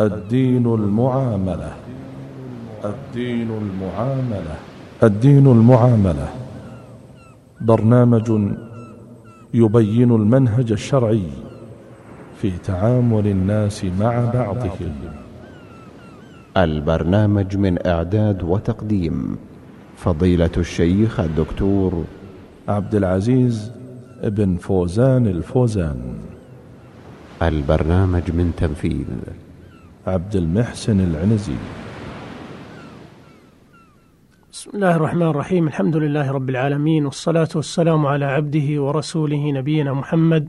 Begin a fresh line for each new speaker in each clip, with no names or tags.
الدين المعاملة. الدين المعاملة. الدين المعاملة. برنامج يبين المنهج الشرعي في تعامل الناس مع بعضهم.
البرنامج من إعداد وتقديم فضيلة الشيخ الدكتور
عبد العزيز بن فوزان الفوزان.
البرنامج من تنفيذ
عبد المحسن العنزي.
بسم الله الرحمن الرحيم. الحمد لله رب العالمين والصلاة والسلام على عبده ورسوله نبينا محمد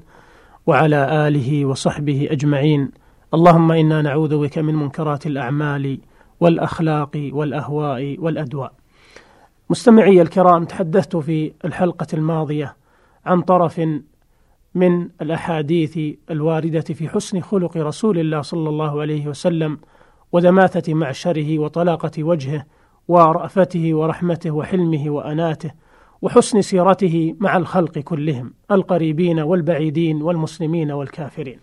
وعلى آله وصحبه أجمعين. اللهم إنا نعوذ بك من منكرات الأعمال والأخلاق والأهواء والأدواء. مستمعي الكرام تحدثت في الحلقة الماضية عن طرف من الأحاديث الواردة في حسن خلق رسول الله صلى الله عليه وسلم ودماثة معشره وطلاقة وجهه ورأفته ورحمته وحلمه وأناته وحسن سيرته مع الخلق كلهم القريبين والبعيدين والمسلمين والكافرين.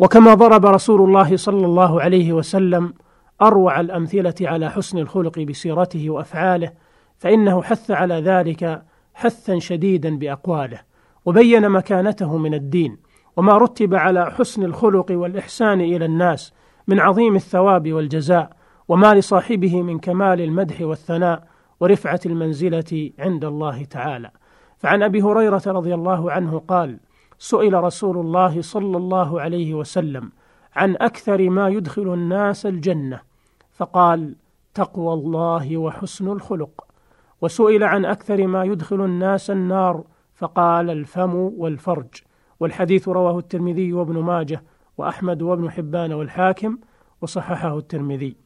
وكما ضرب رسول الله صلى الله عليه وسلم أروع الأمثلة على حسن الخلق بسيرته وأفعاله فإنه حث على ذلك حثا شديدا بأقواله وبين مكانته من الدين وما رتب على حسن الخلق والإحسان إلى الناس من عظيم الثواب والجزاء وما لصاحبه من كمال المدح والثناء ورفعة المنزلة عند الله تعالى. فعن أبي هريرة رضي الله عنه قال سئل رسول الله صلى الله عليه وسلم عن أكثر ما يدخل الناس الجنة فقال تقوى الله وحسن الخلق. وسئل عن أكثر ما يدخل الناس النار فقال الفم والفرج. والحديث رواه الترمذي وابن ماجه وأحمد وابن حبان والحاكم وصححه الترمذي.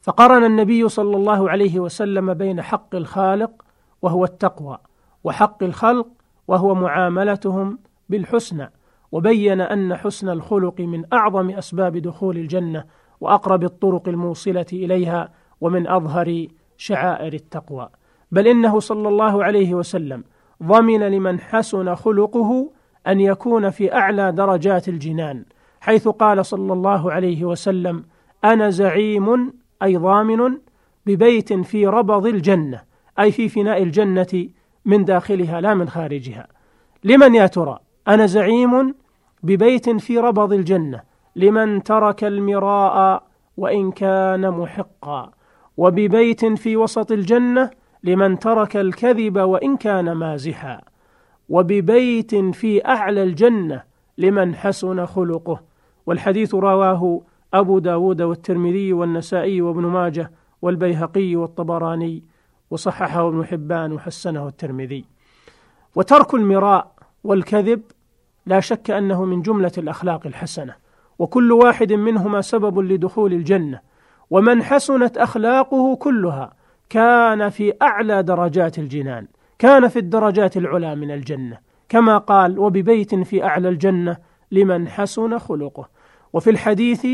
فقرن النبي صلى الله عليه وسلم بين حق الخالق وهو التقوى وحق الخلق وهو معاملتهم بالحسنى وبين أن حسن الخلق من أعظم أسباب دخول الجنة وأقرب الطرق الموصلة إليها ومن أظهر شعائر التقوى. بل إنه صلى الله عليه وسلم ضمن لمن حسن خلقه أن يكون في أعلى درجات الجنان حيث قال صلى الله عليه وسلم أنا زعيم أي ضامن ببيت في ربض الجنة أي في فناء الجنة من داخلها لا من خارجها. لمن يا ترى؟ أنا زعيم ببيت في ربض الجنة لمن ترك المراء وإن كان محقا. وببيت في وسط الجنة لمن ترك الكذب وإن كان مازحا. وببيت في أعلى الجنة لمن حسن خلقه. والحديث رواه أبو داود والترمذي والنسائي وابن ماجه والبيهقي والطبراني وصححه ابن حبان وحسنه الترمذي. وترك المراء والكذب لا شك أنه من جملة الأخلاق الحسنة. وكل واحد منهما سبب لدخول الجنة. ومن حسنت أخلاقه كلها. كان في أعلى درجات الجنان كان في الدرجات العلى من الجنة. كما قال وببيت في أعلى الجنة لمن حسن خلقه وفي الحديث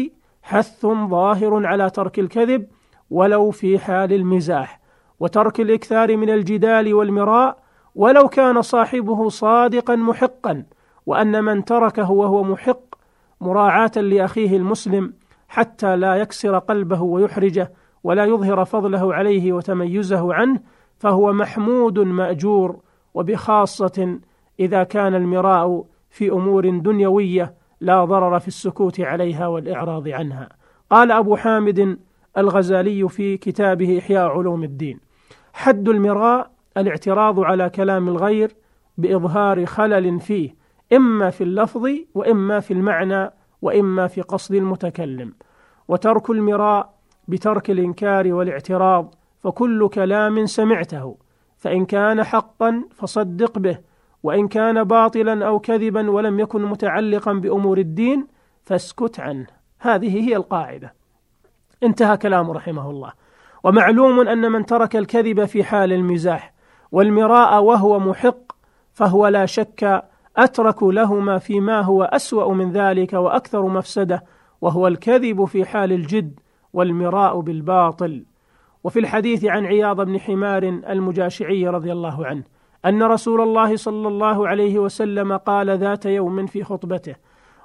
حث ظاهر على ترك الكذب ولو في حال المزاح وترك الإكثار من الجدال والمراء ولو كان صاحبه صادقا محقا وأن من تركه وهو محق مراعاة لأخيه المسلم حتى لا يكسر قلبه ويحرجه ولا يظهر فضله عليه وتميزه عنه فهو محمود مأجور وبخاصة إذا كان المراء في أمور دنيوية لا ضرر في السكوت عليها والإعراض عنها. قال أبو حامد الغزالي في كتابه إحياء علوم الدين حد المراء الاعتراض على كلام الغير بإظهار خلل فيه إما في اللفظ وإما في المعنى وإما في قصد المتكلم وترك المراء بترك الإنكار والاعتراض فكل كلام سمعته فإن كان حقا فصدق به وإن كان باطلا أو كذبا ولم يكن متعلقا بأمور الدين فاسكت عنه. هذه هي القاعدة. انتهى كلامه رحمه الله. ومعلوم أن من ترك الكذب في حال المزاح والمراء وهو محق فهو لا شك أترك لهما فيما هو أسوأ من ذلك وأكثر مفسدة وهو الكذب في حال الجد. والمراء بالباطل. وفي الحديث عن عياض بن حمار المجاشعي رضي الله عنه أن رسول الله صلى الله عليه وسلم قال ذات يوم في خطبته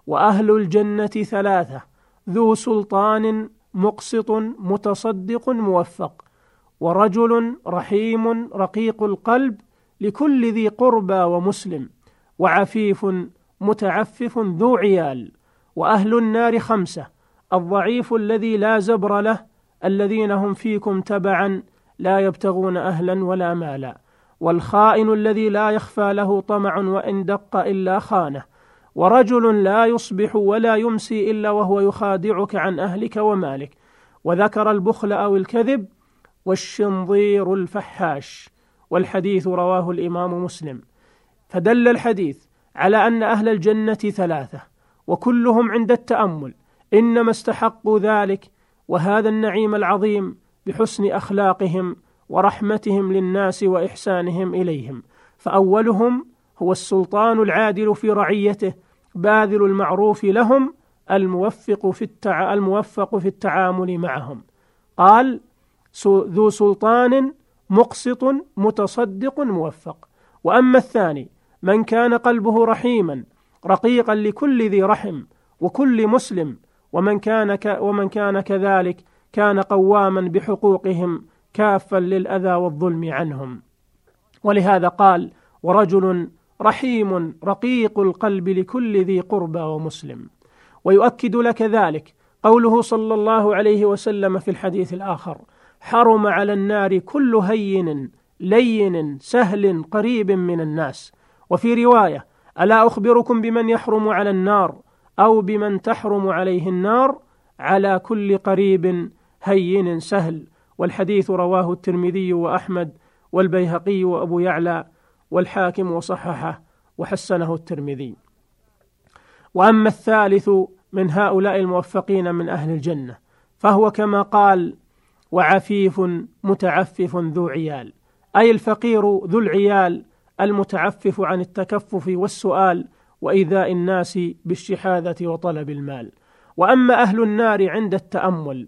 وأهل الجنة ثلاثة ذو سلطان مقسط متصدق موفق ورجل رحيم رقيق القلب لكل ذي قربى ومسلم وعفيف متعفف ذو عيال وأهل النار خمسة الضعيف الذي لا زبر له الذين هم فيكم تبعا لا يبتغون أهلا ولا مالا والخائن الذي لا يخفى له طمع وإن دق إلا خانه ورجل لا يصبح ولا يمسي إلا وهو يخادعك عن أهلك ومالك وذكر البخل أو الكذب والشنظير الفحاش والحديث رواه الإمام مسلم. فدل الحديث على أن أهل الجنة ثلاثة وكلهم عند التأمل إنما استحقوا ذلك وهذا النعيم العظيم بحسن أخلاقهم ورحمتهم للناس وإحسانهم إليهم. فأولهم هو السلطان العادل في رعيته باذل المعروف لهم الموفق في التع... الموفق في التعامل معهم. قال ذو سلطان مقسط متصدق موفق. وأما الثاني من كان قلبه رحيما رقيقا لكل ذي رحم وكل مسلم ومن كان ك ومن كان كذلك كان قواما بحقوقهم كافا للأذى والظلم عنهم. ولهذا قال ورجل رحيم رقيق القلب لكل ذي قربى ومسلم ويؤكد لك ذلك قوله صلى الله عليه وسلم في الحديث الآخر حرم على النار كل هين لين سهل قريب من الناس وفي رواية ألا أخبركم بمن يحرم على النار أو بمن تحرم عليه النار على كل قريب هين سهل. والحديث رواه الترمذي وأحمد والبيهقي وأبو يعلى والحاكم وصححه وحسنه الترمذي. وأما الثالث من هؤلاء الموفقين من أهل الجنة فهو كما قال وعفيف متعفف ذو عيال. أي الفقير ذو العيال المتعفف عن التكفف والسؤال وإيذاء الناس بالشحاذة وطلب المال. وأما أهل النار عند التأمل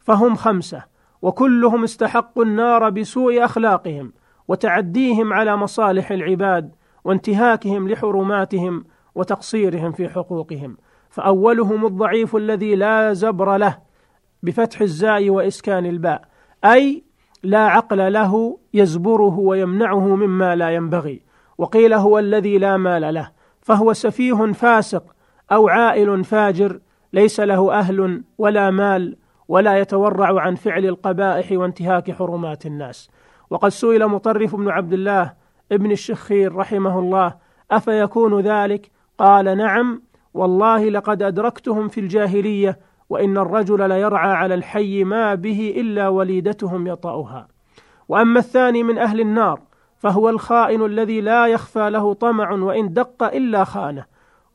فهم خمسة وكلهم استحقوا النار بسوء أخلاقهم وتعديهم على مصالح العباد وانتهاكهم لحرماتهم وتقصيرهم في حقوقهم. فأولهم الضعيف الذي لا زبر له بفتح الزاي وإسكان الباء أي لا عقل له يزبره ويمنعه مما لا ينبغي. وقيل هو الذي لا مال له فهو سفيه فاسق أو عائل فاجر ليس له أهل ولا مال ولا يتورع عن فعل القبائح وانتهاك حرمات الناس. وقد سئل مطرف بن عبد الله ابن الشخير رحمه الله أفيكون ذلك؟ قال نعم والله لقد أدركتهم في الجاهلية وإن الرجل ليرعى على الحي ما به إلا وليدتهم يطأها. وأما الثاني من أهل النار فهو الخائن الذي لا يخفى له طمع وإن دق إلا خانه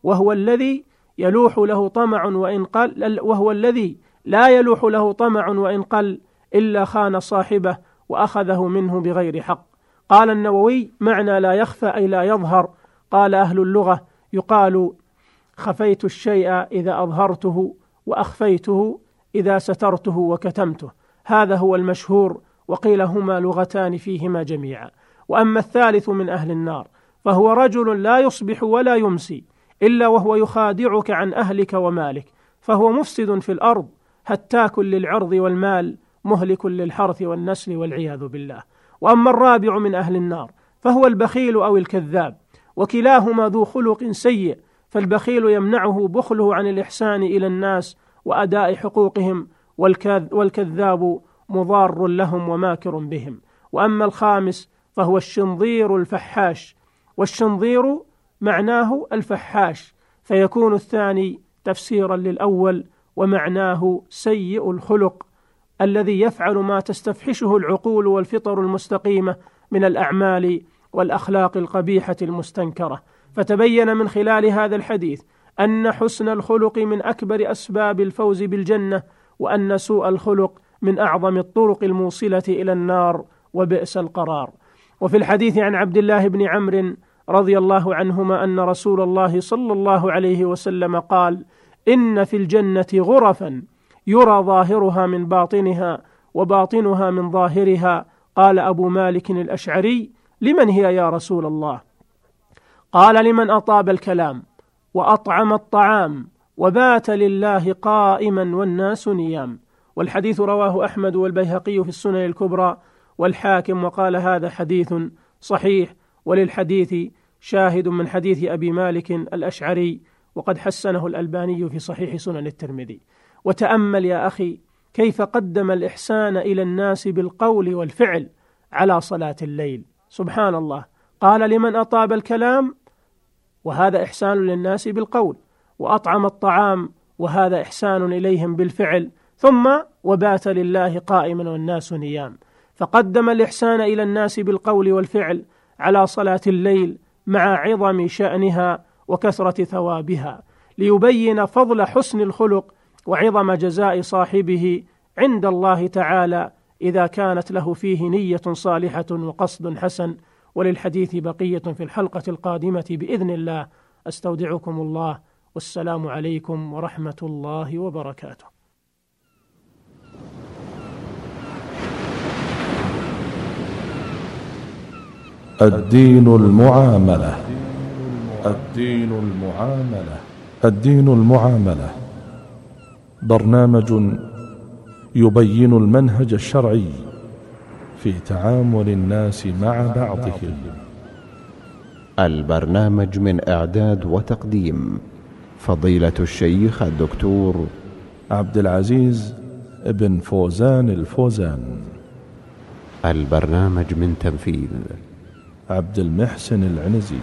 وهو الذي يلوح له طمع وإن قل وهو الذي لا يلوح له طمع وإن قل إلا خان صاحبه وأخذه منه بغير حق. قال النووي معنى لا يخفى أي لا يظهر. قال أهل اللغة يقال خفيت الشيء إذا أظهرته وأخفيته إذا سترته وكتمته. هذا هو المشهور وقيل هما لغتان فيهما جميعا. وأما الثالث من أهل النار فهو رجل لا يصبح ولا يمسي إلا وهو يخادعك عن أهلك ومالك فهو مفسد في الأرض هتاك للعرض والمال مهلك للحرث والنسل والعياذ بالله. وأما الرابع من أهل النار فهو البخيل أو الكذاب وكلاهما ذو خلق سيء فالبخيل يمنعه بخله عن الإحسان إلى الناس وأداء حقوقهم والكذاب مضار لهم وماكر بهم. وأما الخامس فهو الشنظير الفحاش والشنظير معناه الفحاش فيكون الثاني تفسيرا للأول ومعناه سيء الخلق الذي يفعل ما تستفحشه العقول والفطر المستقيمة من الأعمال والأخلاق القبيحة المستنكرة. فتبين من خلال هذا الحديث أن حسن الخلق من أكبر أسباب الفوز بالجنة وأن سوء الخلق من أعظم الطرق الموصلة إلى النار وبئس القرار. وفي الحديث عن عبد الله بن عمرو رضي الله عنهما أن رسول الله صلى الله عليه وسلم قال إن في الجنة غرفا يرى ظاهرها من باطنها وباطنها من ظاهرها. قال أبو مالك الأشعري لمن هي يا رسول الله؟ قال لمن أطاب الكلام وأطعم الطعام وبات لله قائما والناس نيام. والحديث رواه أحمد والبيهقي في السنن الكبرى. والحاكم وقال هذا حديث صحيح وللحديث شاهد من حديث أبي مالك الأشعري وقد حسنه الألباني في صحيح سنن الترمذي. وتأمل يا أخي كيف قدم الإحسان إلى الناس بالقول والفعل على صلاة الليل. سبحان الله. قال لمن أطاب الكلام؟ وهذا إحسان للناس بالقول. وأطعم الطعام؟ وهذا إحسان إليهم بالفعل. ثم وبات لله قائما والناس نيام. فقدم الإحسان إلى الناس بالقول والفعل على صلاة الليل مع عظم شأنها وكثرة ثوابها ليبين فضل حسن الخلق وعظم جزاء صاحبه عند الله تعالى إذا كانت له فيه نية صالحة وقصد حسن. وللحديث بقية في الحلقة القادمة بإذن الله. أستودعكم الله. والسلام عليكم ورحمة الله وبركاته.
الدين المعاملة. الدين المعاملة. الدين المعاملة. برنامج يبين المنهج الشرعي في تعامل الناس مع بعضهم.
البرنامج من إعداد وتقديم فضيلة الشيخ الدكتور
عبد العزيز بن فوزان الفوزان.
البرنامج من تنفيذ
عبد المحسن العنزي.